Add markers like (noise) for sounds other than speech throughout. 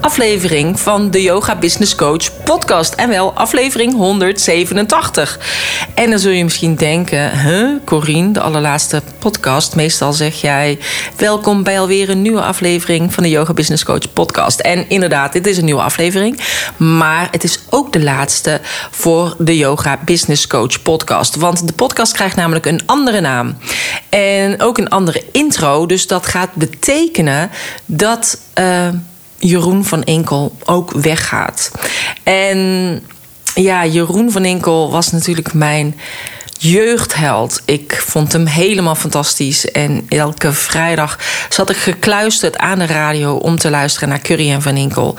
aflevering van de Yoga Business Coach podcast. En wel aflevering 187. En dan zul je misschien denken, huh, Corine, de allerlaatste podcast. Meestal zeg jij, welkom bij alweer een nieuwe aflevering van de Yoga Business Coach podcast. En inderdaad, dit is een nieuwe aflevering. Maar het is ook de laatste voor de Yoga Business Coach podcast. Want de podcast krijgt namelijk een andere naam. En ook een andere intro. Dus dat gaat betekenen dat... Uh, Jeroen van Enkel ook weggaat. En ja, Jeroen van Enkel was natuurlijk mijn jeugdheld. Ik vond hem helemaal fantastisch. En elke vrijdag zat ik gekluisterd aan de radio om te luisteren naar Curry en Van Inkel.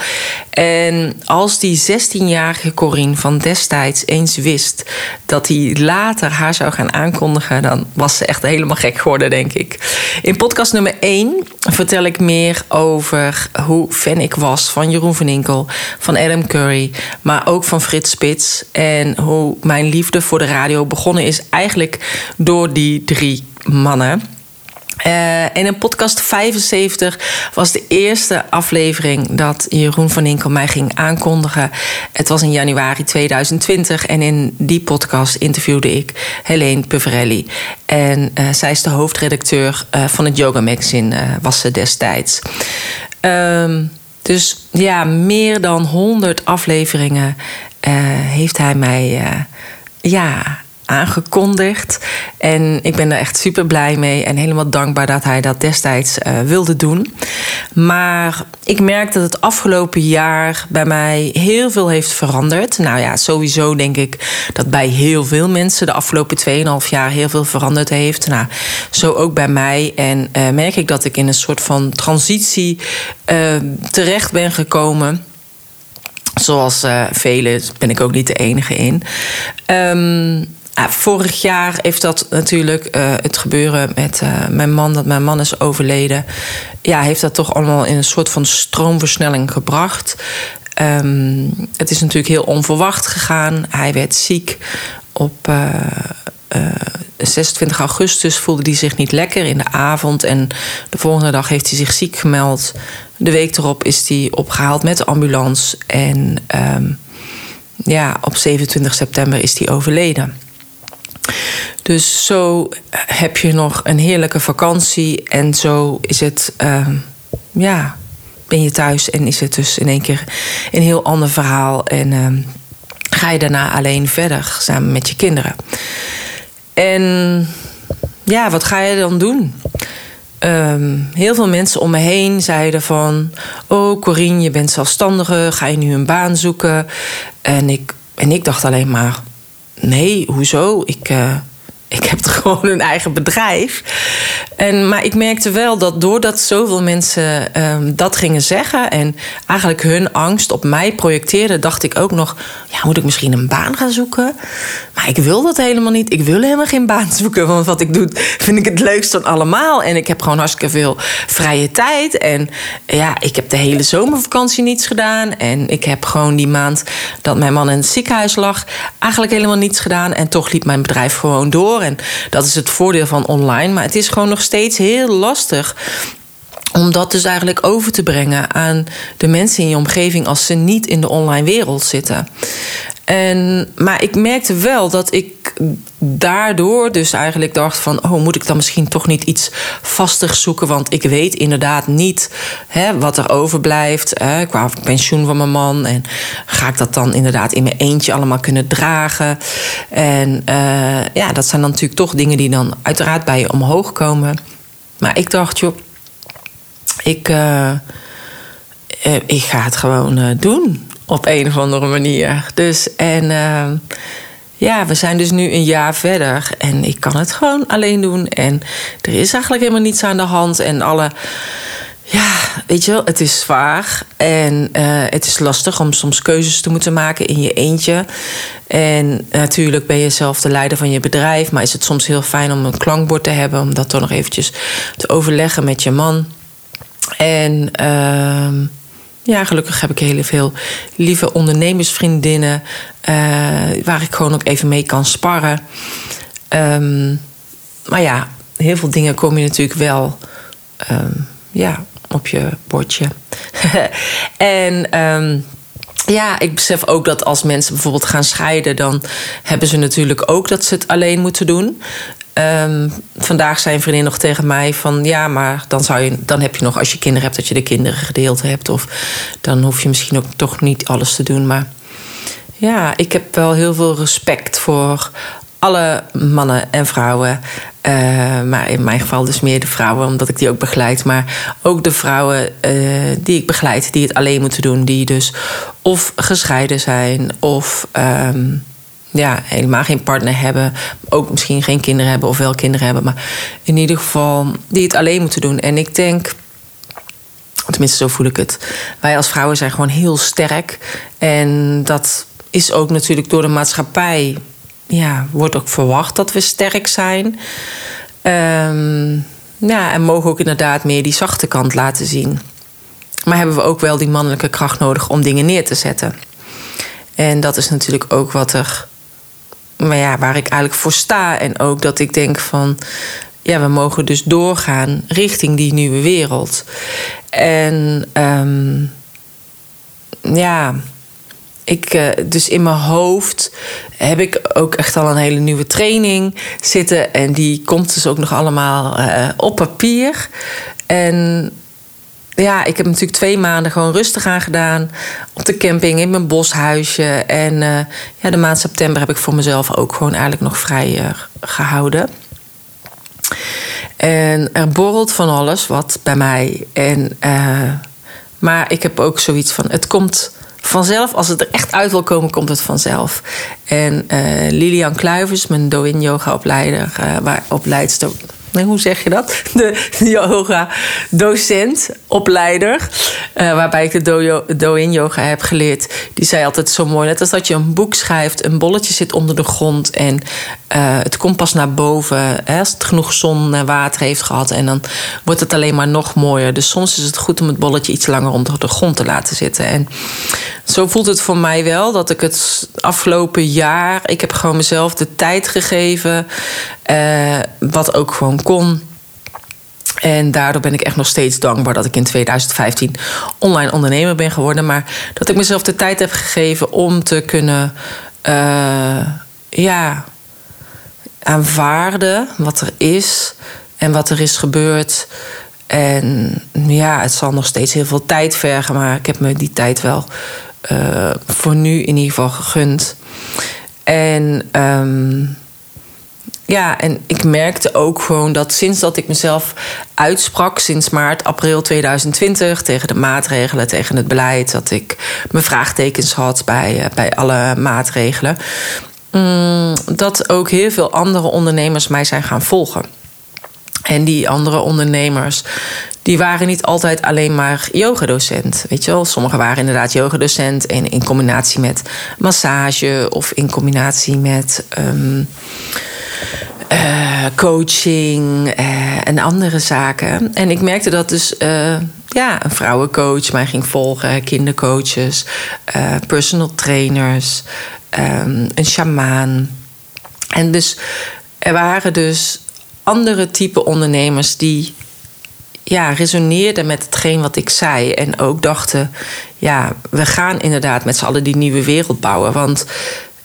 En als die 16-jarige Corine van destijds eens wist dat hij later haar zou gaan aankondigen, dan was ze echt helemaal gek geworden, denk ik. In podcast nummer 1 vertel ik meer over hoe fan ik was van Jeroen van Inkel, van Adam Curry, maar ook van Frits Spits. En hoe mijn liefde voor de radio begonnen is eigenlijk door die drie mannen. Uh, en in podcast 75 was de eerste aflevering dat Jeroen van Inkel mij ging aankondigen. Het was in januari 2020 en in die podcast interviewde ik Helene Peverelli. En uh, zij is de hoofdredacteur uh, van het Yoga Magazine, was ze destijds. Um, dus ja, meer dan 100 afleveringen heeft hij mij ja, aangekondigd. En ik ben er echt super blij mee en helemaal dankbaar dat hij dat destijds uh, wilde doen. Maar ik merk dat het afgelopen jaar bij mij heel veel heeft veranderd. Nou ja, sowieso denk ik dat bij heel veel mensen de afgelopen 2,5 jaar heel veel veranderd heeft. Nou, zo ook bij mij. En uh, merk ik dat ik in een soort van transitie uh, terecht ben gekomen. Zoals velen ben ik ook niet de enige in. Um, vorig jaar heeft dat natuurlijk uh, het gebeuren met uh, mijn man, dat mijn man is overleden. Ja, heeft dat toch allemaal in een soort van stroomversnelling gebracht. Um, het is natuurlijk heel onverwacht gegaan. Hij werd ziek op. Uh, 26 augustus voelde hij zich niet lekker in de avond. En de volgende dag heeft hij zich ziek gemeld. De week erop is hij opgehaald met de ambulance. En um, ja, op 27 september is hij overleden. Dus zo heb je nog een heerlijke vakantie. En zo is het, uh, ja, ben je thuis en is het dus in één keer een heel ander verhaal. En uh, ga je daarna alleen verder samen met je kinderen. En ja, wat ga je dan doen? Um, heel veel mensen om me heen zeiden van... oh, Corine, je bent zelfstandige, ga je nu een baan zoeken? En ik, en ik dacht alleen maar... nee, hoezo? Ik, uh, ik heb gewoon een eigen bedrijf. En, maar ik merkte wel dat doordat zoveel mensen um, dat gingen zeggen en eigenlijk hun angst op mij projecteerden, dacht ik ook nog: ja, moet ik misschien een baan gaan zoeken? Maar ik wil dat helemaal niet. Ik wil helemaal geen baan zoeken. Want wat ik doe, vind ik het leukst van allemaal. En ik heb gewoon hartstikke veel vrije tijd. En ja, ik heb de hele zomervakantie niets gedaan. En ik heb gewoon die maand dat mijn man in het ziekenhuis lag, eigenlijk helemaal niets gedaan. En toch liep mijn bedrijf gewoon door. En dat is het voordeel van online. Maar het is gewoon nog steeds heel lastig om dat dus eigenlijk over te brengen aan de mensen in je omgeving als ze niet in de online wereld zitten. En, maar ik merkte wel dat ik daardoor dus eigenlijk dacht van... oh, moet ik dan misschien toch niet iets vaster zoeken? Want ik weet inderdaad niet hè, wat er overblijft hè, qua pensioen van mijn man. En ga ik dat dan inderdaad in mijn eentje allemaal kunnen dragen? En uh, ja, dat zijn dan natuurlijk toch dingen die dan uiteraard bij je omhoog komen. Maar ik dacht, joh, ik, uh, ik ga het gewoon doen op een of andere manier. Dus en uh, ja, we zijn dus nu een jaar verder en ik kan het gewoon alleen doen. En er is eigenlijk helemaal niets aan de hand. En alle. Ja, weet je wel, het is zwaar en uh, het is lastig om soms keuzes te moeten maken in je eentje. En natuurlijk ben je zelf de leider van je bedrijf, maar is het soms heel fijn om een klankbord te hebben, om dat toch nog eventjes te overleggen met je man. En ehm, ja, gelukkig heb ik heel veel lieve ondernemersvriendinnen. Uh, waar ik gewoon ook even mee kan sparren. Ehm, maar ja, heel veel dingen kom je natuurlijk wel ehm, ja, op je bordje. (laughs) en um, ja, ik besef ook dat als mensen bijvoorbeeld gaan scheiden, dan hebben ze natuurlijk ook dat ze het alleen moeten doen. Um, vandaag zei een vriendin nog tegen mij van ja, maar dan, zou je, dan heb je nog als je kinderen hebt dat je de kinderen gedeeld hebt. Of dan hoef je misschien ook toch niet alles te doen. Maar ja, ik heb wel heel veel respect voor alle mannen en vrouwen. Uh, maar in mijn geval dus meer de vrouwen, omdat ik die ook begeleid. Maar ook de vrouwen uh, die ik begeleid, die het alleen moeten doen. Die dus of gescheiden zijn of um, ja, helemaal geen partner hebben. Ook misschien geen kinderen hebben of wel kinderen hebben. Maar in ieder geval die het alleen moeten doen. En ik denk, tenminste zo voel ik het. Wij als vrouwen zijn gewoon heel sterk. En dat is ook natuurlijk door de maatschappij. Ja, wordt ook verwacht dat we sterk zijn. Um, ja, en mogen ook inderdaad meer die zachte kant laten zien. Maar hebben we ook wel die mannelijke kracht nodig om dingen neer te zetten. En dat is natuurlijk ook wat er maar ja, waar ik eigenlijk voor sta. En ook dat ik denk van, ja, we mogen dus doorgaan richting die nieuwe wereld. En um, ja, ik, uh, dus in mijn hoofd heb ik ook echt al een hele nieuwe training zitten. En die komt dus ook nog allemaal uh, op papier. En ja, ik heb natuurlijk twee maanden gewoon rustig aan gedaan. Op de camping, in mijn boshuisje. En uh, ja, de maand september heb ik voor mezelf ook gewoon eigenlijk nog vrij uh, gehouden. En er borrelt van alles wat bij mij. En, uh, maar ik heb ook zoiets van: het komt vanzelf. Als het er echt uit wil komen, komt het vanzelf. En Lilian Kluivers, mijn Doin Yoga opleider, waar opleidster hoe zeg je dat? De, yoga-docent, opleider. Uh, waarbij ik de do Do-in yoga heb geleerd. Die zei altijd zo mooi: net als dat je een boek schrijft, een bolletje zit onder de grond en uh, het komt pas naar boven. Hè, als het genoeg zon en water heeft gehad. En dan wordt het alleen maar nog mooier. Dus soms is het goed om het bolletje iets langer onder de grond te laten zitten. En zo voelt het voor mij wel dat ik het afgelopen jaar. Ik heb gewoon mezelf de tijd gegeven. Uh, wat ook gewoon En daardoor ben ik echt nog steeds dankbaar dat ik in 2015 online ondernemer ben geworden. Maar dat ik mezelf de tijd heb gegeven om te kunnen uh, ja, aanvaarden wat er is en wat er is gebeurd. En ja, het zal nog steeds heel veel tijd vergen, maar ik heb me die tijd wel uh, voor nu in ieder geval gegund. En um, ja, en ik merkte ook gewoon dat sinds dat ik mezelf uitsprak, sinds maart, april 2020, tegen de maatregelen, tegen het beleid, dat ik mijn vraagtekens had bij, uh, bij alle maatregelen, um, dat ook heel veel andere ondernemers mij zijn gaan volgen. En die andere ondernemers, die waren niet altijd alleen maar yogadocent. Weet je wel, sommigen waren inderdaad yogadocent en in combinatie met massage of in combinatie met. Um, uh, coaching uh, en andere zaken. En ik merkte dat dus uh, ja, een vrouwencoach mij ging volgen, kindercoaches, personal trainers, um, een shamaan. En dus er waren dus andere type ondernemers die ja, resoneerden met hetgeen wat ik zei. En ook dachten, ja, we gaan inderdaad met z'n allen die nieuwe wereld bouwen. Want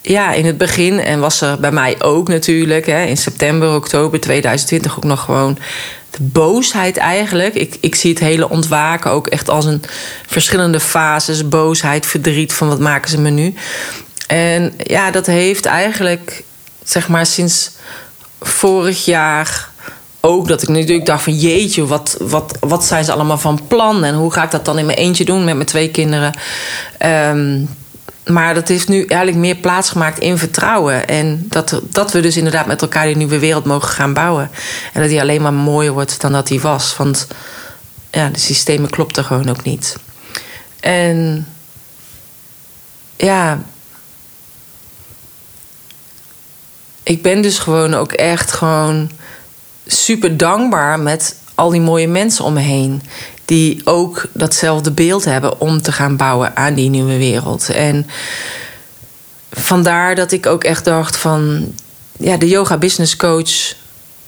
ja, in het begin, en was er bij mij ook natuurlijk, hè, in september, oktober 2020 ook nog gewoon de boosheid eigenlijk. Ik, ik zie het hele ontwaken ook echt als een verschillende fases. Boosheid, verdriet, van wat maken ze me nu? En ja, dat heeft eigenlijk, zeg maar, sinds vorig jaar ook dat ik natuurlijk dacht van jeetje, wat, wat, wat zijn ze allemaal van plan? En hoe ga ik dat dan in mijn eentje doen met mijn twee kinderen? Um, maar dat heeft nu eigenlijk meer plaats gemaakt in vertrouwen. En dat, dat we dus inderdaad met elkaar die nieuwe wereld mogen gaan bouwen. En dat die alleen maar mooier wordt dan dat die was. Want ja, de systemen klopten gewoon ook niet. En ja, ik ben dus gewoon ook echt gewoon super dankbaar met al die mooie mensen om me heen. Die ook datzelfde beeld hebben om te gaan bouwen aan die nieuwe wereld. En vandaar dat ik ook echt dacht van ja, de yoga business coach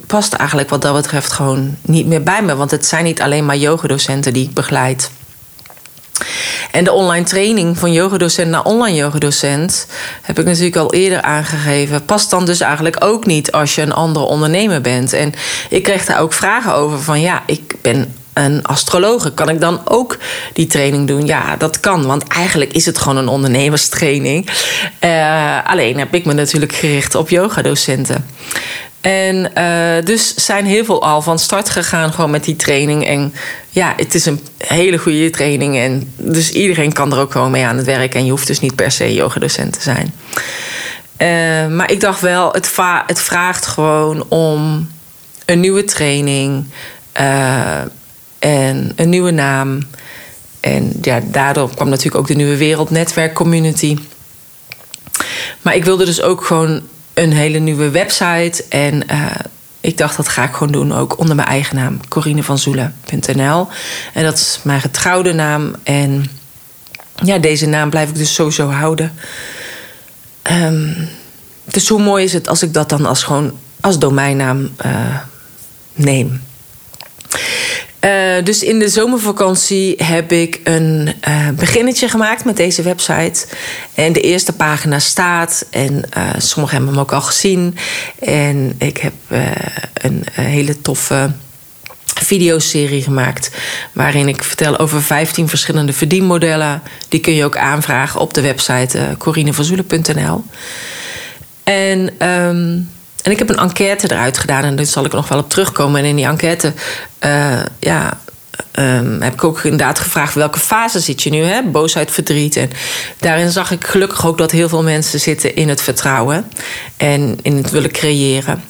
past eigenlijk wat dat betreft gewoon niet meer bij me. Want het zijn niet alleen maar yogadocenten die ik begeleid. En de online training van yogadocent naar online yogadocent... heb ik natuurlijk al eerder aangegeven... past dan dus eigenlijk ook niet als je een andere ondernemer bent. En ik kreeg daar ook vragen over van... ja, ik ben een astrologe. Kan ik dan ook die training doen? Ja, dat kan. Want eigenlijk is het gewoon een ondernemerstraining. Uh, alleen heb ik me natuurlijk gericht op yogadocenten. En uh, dus zijn heel veel al van start gegaan gewoon met die training. En ja, het is een hele goede training. En dus iedereen kan er ook gewoon mee aan het werk. En je hoeft dus niet per se yogadocent te zijn. Uh, maar ik dacht wel, het, het, vraagt gewoon om een nieuwe training. En een nieuwe naam. En ja, daardoor kwam natuurlijk ook de Nieuwe Wereld Netwerk Community. Maar ik wilde dus ook gewoon een hele nieuwe website. En uh, ik dacht, dat ga ik gewoon doen, ook onder mijn eigen naam, corinevanzoelen.nl. En dat is mijn getrouwde naam. En ja, deze naam blijf ik dus sowieso houden. Um, dus hoe mooi is het als ik dat dan als gewoon als domeinnaam uh, neem. Uh, dus in de zomervakantie heb ik een uh, beginnetje gemaakt met deze website. En de eerste pagina staat. En uh, sommigen hebben hem ook al gezien. En ik heb een hele toffe videoserie gemaakt. Waarin ik vertel over 15 verschillende verdienmodellen. Die kun je ook aanvragen op de website uh. En um, en ik heb een enquête eruit gedaan en daar zal ik nog wel op terugkomen. En in die enquête uh, ja, um, heb ik ook inderdaad gevraagd welke fase zit je nu, hè? boosheid, verdriet. En daarin zag ik gelukkig ook dat heel veel mensen zitten in het vertrouwen en in het willen creëren.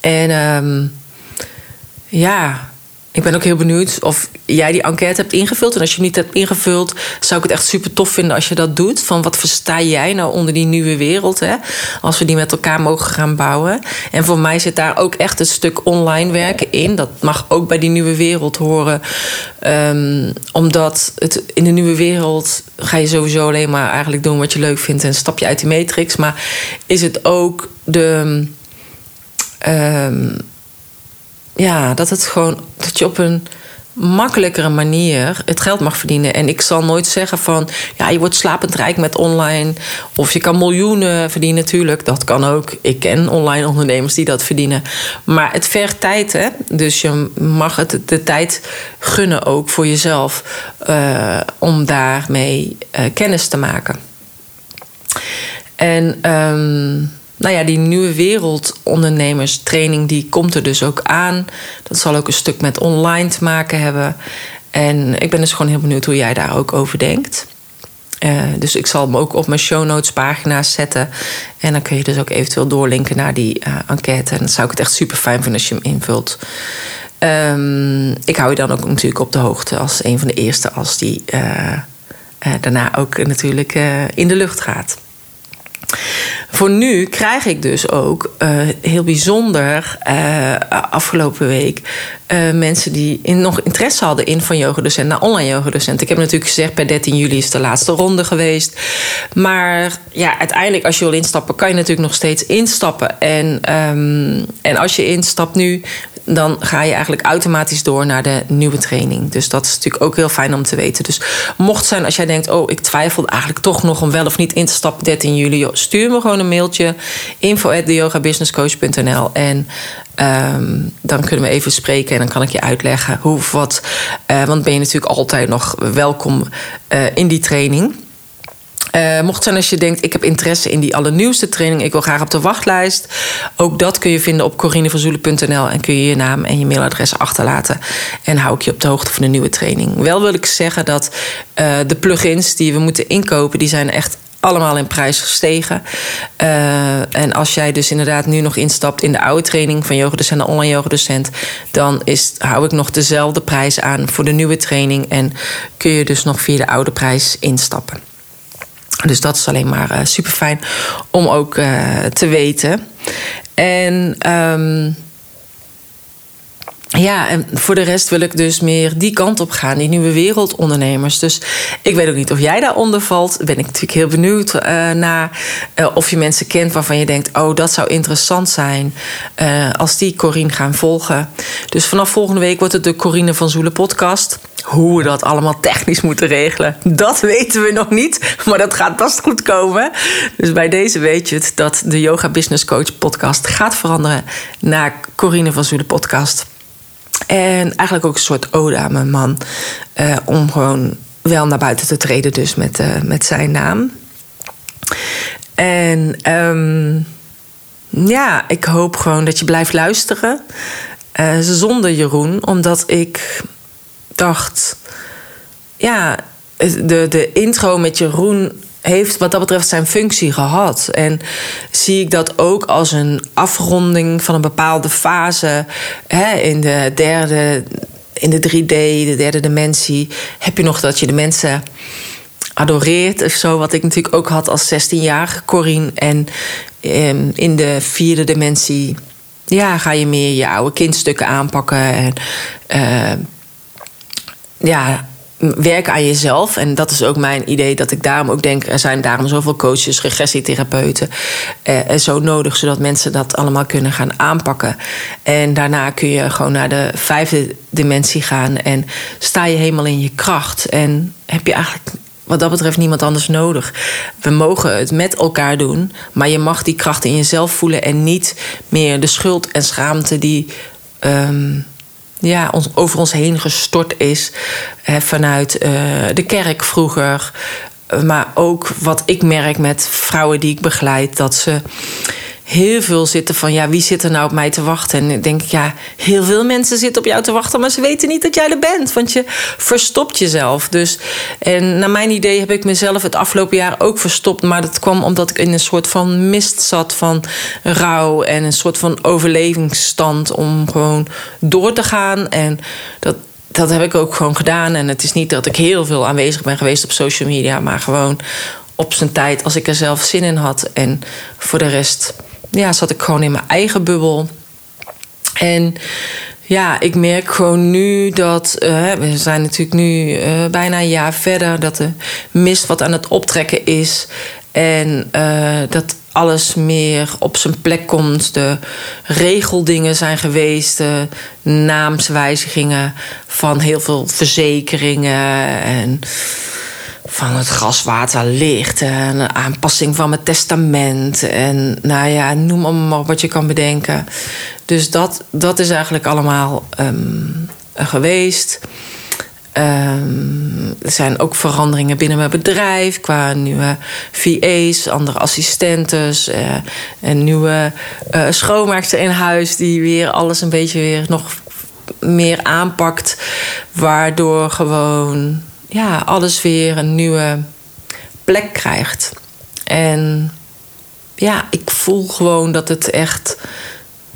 En um, ja, ik ben ook heel benieuwd of jij die enquête hebt ingevuld. En als je hem niet hebt ingevuld, zou ik het echt super tof vinden als je dat doet. Van wat versta jij nou onder die nieuwe wereld? Hè? Als we die met elkaar mogen gaan bouwen. En voor mij zit daar ook echt een stuk online werken in. Dat mag ook bij die nieuwe wereld horen. Um, omdat het in de nieuwe wereld ga je sowieso alleen maar eigenlijk doen wat je leuk vindt. En stap je uit die matrix. Maar is het ook de. Um, ja, dat het gewoon dat je op een makkelijkere manier het geld mag verdienen. En ik zal nooit zeggen van ja, je wordt slapend rijk met online. Of je kan miljoenen verdienen, natuurlijk. Dat kan ook. Ik ken online ondernemers die dat verdienen. Maar het vergt tijd, hè? Dus je mag het de tijd gunnen ook voor jezelf uh, om daarmee uh, kennis te maken. En um, nou ja, die nieuwe wereldondernemerstraining die komt er dus ook aan. Dat zal ook een stuk met online te maken hebben. En ik ben dus gewoon heel benieuwd hoe jij daar ook over denkt. Uh, dus ik zal hem ook op mijn show notes pagina's zetten. En dan kun je dus ook eventueel doorlinken naar die uh, enquête. En dan zou ik het echt super fijn vinden als je hem invult. Um, ik hou je dan ook natuurlijk op de hoogte als een van de eerste als die uh, daarna ook natuurlijk in de lucht gaat. Voor nu krijg ik dus ook uh, heel bijzonder uh, afgelopen week uh, mensen die nog interesse hadden in van yogadocent naar online yogadocent. Ik heb natuurlijk gezegd, per 13 juli is de laatste ronde geweest. Maar ja, uiteindelijk als je wil instappen, kan je natuurlijk nog steeds instappen. En, um, en als je instapt nu, dan ga je eigenlijk automatisch door naar de nieuwe training. Dus dat is natuurlijk ook heel fijn om te weten. Dus mocht zijn als jij denkt, oh, ik twijfel eigenlijk toch nog om wel of niet in te stappen 13 juli, stuur me gewoon een mailtje info at en um, dan kunnen we even spreken en dan kan ik je uitleggen hoe of wat. Uh, want ben je natuurlijk altijd nog welkom uh, in die training. Uh, mocht zijn als je denkt, ik heb interesse in die allernieuwste training, ik wil graag op de wachtlijst. Ook dat kun je vinden op corinevanzoelen.nl en kun je je naam en je mailadres achterlaten. En hou ik je op de hoogte van de nieuwe training. Wel wil ik zeggen dat uh, de plugins die we moeten inkopen, die zijn echt allemaal in prijs gestegen. Uh, en als jij dus inderdaad nu nog instapt in de oude training van yogadocent en online yogadocent, dan is, hou ik nog dezelfde prijs aan voor de nieuwe training en kun je dus nog via de oude prijs instappen. Dus dat is alleen maar uh, super fijn om ook te weten. En ehm, ja, en voor de rest wil ik dus meer die kant op gaan, die nieuwe wereldondernemers. Dus ik weet ook niet of jij daaronder valt. Ben ik natuurlijk heel benieuwd uh, naar of je mensen kent waarvan je denkt: oh, dat zou interessant zijn als die Corine gaan volgen. Dus vanaf volgende week wordt het de Corine van Zoelen podcast. Hoe we dat allemaal technisch moeten regelen, dat (laughs) weten we nog niet. Maar dat gaat best goed komen. Dus bij deze weet je het dat de Yoga Business Coach podcast gaat veranderen naar Corine van Zoelen podcast. En eigenlijk ook een soort ode aan mijn man. Uh, om gewoon wel naar buiten te treden, dus met, uh, met zijn naam. En um, ja, ik hoop gewoon dat je blijft luisteren. Uh, zonder Jeroen, omdat ik dacht. Ja, de, de intro met Jeroen heeft wat dat betreft zijn functie gehad. En zie ik dat ook als een afronding van een bepaalde fase hè, in de derde, in de 3D, de derde dimensie, heb je nog dat je de mensen adoreert of zo. Wat ik natuurlijk ook had als 16-jarige Corine. En ehm, in de vierde dimensie ja, ga je meer je oude kindstukken aanpakken. En uh, ja, werken aan jezelf. En dat is ook mijn idee dat ik daarom ook denk... er zijn daarom zoveel coaches, regressietherapeuten... Eh, zo nodig, zodat mensen dat allemaal kunnen gaan aanpakken. En daarna kun je gewoon naar de vijfde dimensie gaan... en sta je helemaal in je kracht. En heb je eigenlijk wat dat betreft niemand anders nodig. We mogen het met elkaar doen, maar je mag die kracht in jezelf voelen... en niet meer de schuld en schaamte die... Um, ja, ons, over ons heen gestort is. Hè, vanuit uh, de kerk vroeger. Maar ook wat ik merk met vrouwen die ik begeleid, dat ze heel veel zitten van ja, wie zit er nou op mij te wachten? En ik denk, ja, heel veel mensen zitten op jou te wachten, maar ze weten niet dat jij er bent, want je verstopt jezelf. Dus, en naar mijn idee heb ik mezelf het afgelopen jaar ook verstopt, maar dat kwam omdat ik in een soort van mist zat van rouw en een soort van overlevingsstand om gewoon door te gaan. En dat, dat heb ik ook gewoon gedaan. En het is niet dat ik heel veel aanwezig ben geweest op social media, maar gewoon op zijn tijd als ik er zelf zin in had. En voor de rest ja, zat ik gewoon in mijn eigen bubbel. En ja, ik merk gewoon nu dat. Uh, we zijn natuurlijk nu uh, bijna een jaar verder. Dat de mist wat aan het optrekken is. En uh, dat alles meer op zijn plek komt. De regeldingen zijn geweest. De naamswijzigingen van heel veel verzekeringen. En van het gaswaterlicht en aanpassing van mijn testament. En nou ja, noem allemaal wat je kan bedenken. Dus dat, dat is eigenlijk allemaal um, geweest. Um, er zijn ook veranderingen binnen mijn bedrijf qua nieuwe VA's, andere assistentes, uh, en nieuwe uh, schoonmaakster in huis die weer alles een beetje weer nog meer aanpakt, waardoor gewoon ja, alles weer een nieuwe plek krijgt. En ja, ik voel gewoon dat het echt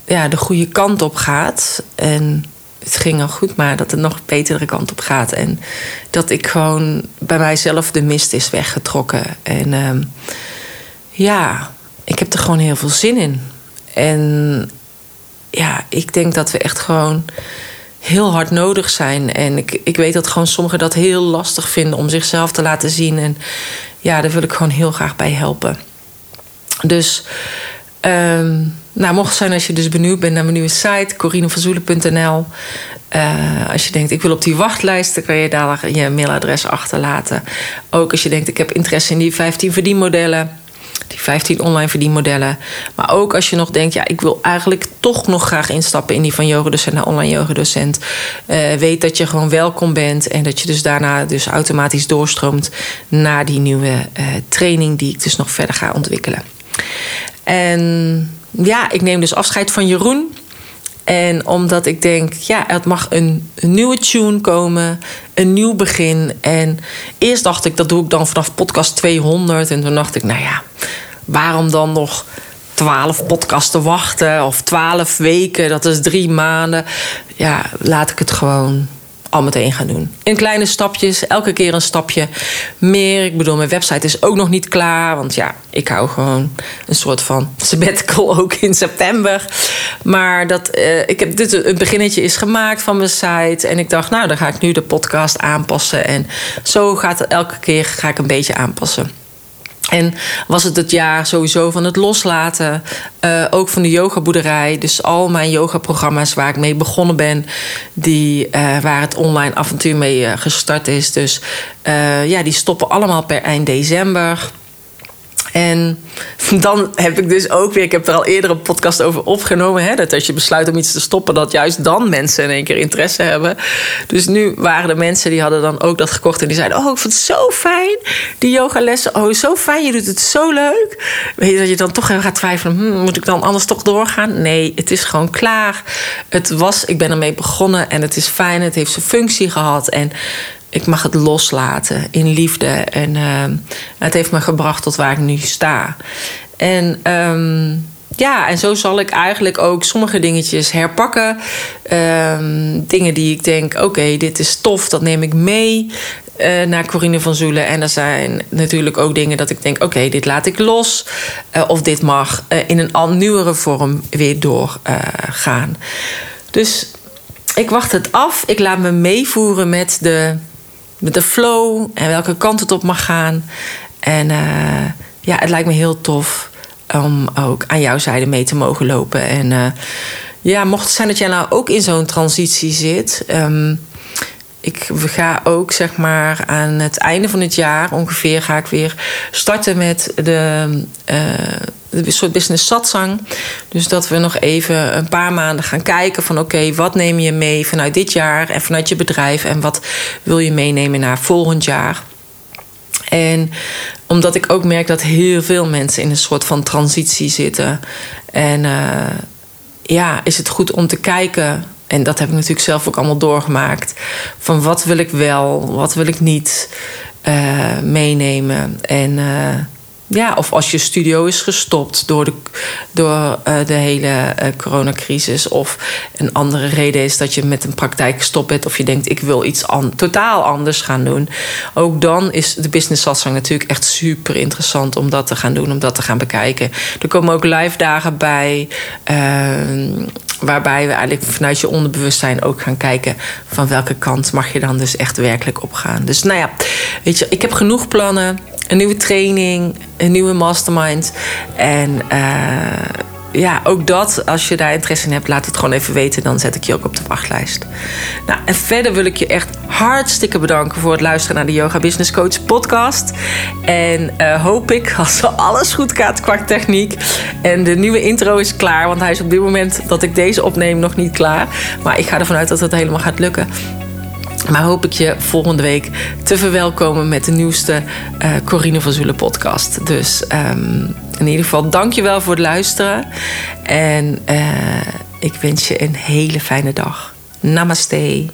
ja, de goede kant op gaat. En het ging al goed, maar dat het nog betere kant op gaat. En dat ik gewoon bij mijzelf de mist is weggetrokken. En uh, ja, ik heb er gewoon heel veel zin in. En ja, ik denk dat we echt gewoon heel hard nodig zijn. En ik, ik weet dat gewoon sommigen dat heel lastig vinden om zichzelf te laten zien. En ja, daar wil ik gewoon heel graag bij helpen. Dus, um, nou, mocht het zijn als je dus benieuwd bent naar mijn nieuwe site, corinevanzoelen.nl. Eh, als je denkt, ik wil op die wachtlijst, dan kan je daar je mailadres achterlaten. Ook als je denkt, ik heb interesse in die 15 verdienmodellen die 15 online verdienmodellen. Maar ook als je nog denkt, ja, ik wil eigenlijk toch nog graag instappen in die van yogadocent naar online yogadocent. Uh, weet dat je gewoon welkom bent en dat je dus daarna dus automatisch doorstroomt naar die nieuwe uh, training die ik dus nog verder ga ontwikkelen. En ja, ik neem dus afscheid van Jeroen. En omdat ik denk, ja, het mag een, een, nieuwe tune komen, een nieuw begin. En eerst dacht ik, dat doe ik dan vanaf podcast 200. En toen dacht ik, nou ja, waarom dan nog 12 podcasten wachten of 12 weken, dat is drie maanden. Ja, laat ik het gewoon al meteen gaan doen. In kleine stapjes, elke keer een stapje meer. Ik bedoel, mijn website is ook nog niet klaar. Want ja, ik hou gewoon een soort van sabbatical ook in september. Maar dat, uh, ik heb dit een beginnetje is gemaakt van mijn site. En ik dacht, nou, dan ga ik nu de podcast aanpassen. En zo gaat het elke keer ga ik een beetje aanpassen. En was het het jaar sowieso van het loslaten. Uh, ook van de yogaboerderij. Dus al mijn yogaprogramma's waar ik mee begonnen ben. Die, uh, waar het online avontuur mee uh, gestart is. Dus ja, die stoppen allemaal per eind december. En dan heb ik dus ook weer, ik heb er al eerder een podcast over opgenomen, hè, dat als je besluit om iets te stoppen, dat juist dan mensen in één keer interesse hebben. Dus nu waren er mensen die hadden dan ook dat gekocht en die zeiden: Oh, ik vind het zo fijn, die yogalessen. Oh, zo fijn, je doet het zo leuk. Weet je dat je dan toch gaat twijfelen: hm, moet ik dan anders toch doorgaan? Nee, het is gewoon klaar. Het was, ik ben ermee begonnen en het is fijn, het heeft zijn functie gehad. En ik mag het loslaten in liefde. En uh, het heeft me gebracht tot waar ik nu sta. En um, ja, en zo zal ik eigenlijk ook sommige dingetjes herpakken. Um, dingen die ik denk, oké, dit is tof, dat neem ik mee. Uh, naar Corine van Zoelen. En er zijn natuurlijk ook dingen dat ik denk: oké, dit laat ik los. Uh, of dit mag uh, in een al nieuwere vorm weer doorgaan. dus ik wacht het af. Ik laat me meevoeren met de de flow en welke kant het op mag gaan. En uh, ja, het lijkt me heel tof om ook aan jouw zijde mee te mogen lopen. En uh, ja, mocht het zijn dat jij nou ook in zo'n transitie zit. Um, ik ga ook zeg maar aan het einde van het jaar ongeveer ga ik weer starten met de, uh, de soort business satsang. Dus dat we nog even een paar maanden gaan kijken van oké, wat neem je mee vanuit dit jaar en vanuit je bedrijf en wat wil je meenemen naar volgend jaar. En omdat ik ook merk dat heel veel mensen in een soort van transitie zitten. En uh, ja, is het goed om te kijken en dat heb ik natuurlijk zelf ook allemaal doorgemaakt. Van wat wil ik wel, wat wil ik niet uh, meenemen. En uh, ja, of als je studio is gestopt door de, door, uh, de hele coronacrisis. Of een andere reden is dat je met een praktijk gestopt bent. Of je denkt, ik wil iets totaal anders gaan doen. Ook dan is de business satsang natuurlijk echt super interessant om dat te gaan doen. Om dat te gaan bekijken. Er komen ook live dagen bij. Waarbij we eigenlijk vanuit je onderbewustzijn ook gaan kijken van welke kant mag je dan dus echt werkelijk op gaan. Dus nou ja, weet je, ik heb genoeg plannen. Een nieuwe training, een nieuwe mastermind. En uh, ja, ook dat, als je daar interesse in hebt, laat het gewoon even weten. Dan zet ik je ook op de wachtlijst. Nou, en verder wil ik je echt hartstikke bedanken voor het luisteren naar de Yoga Business Coach podcast. En uh, hoop ik, (laughs) als alles goed gaat qua techniek. En de nieuwe intro is klaar, want hij is op dit moment dat ik deze opneem nog niet klaar. Maar ik ga ervan uit dat het helemaal gaat lukken. Maar hoop ik je volgende week te verwelkomen met de nieuwste uh, Corine van Zoelen podcast. Dus um, in ieder geval, dankjewel voor het luisteren. En uh, ik wens je een hele fijne dag. Namaste.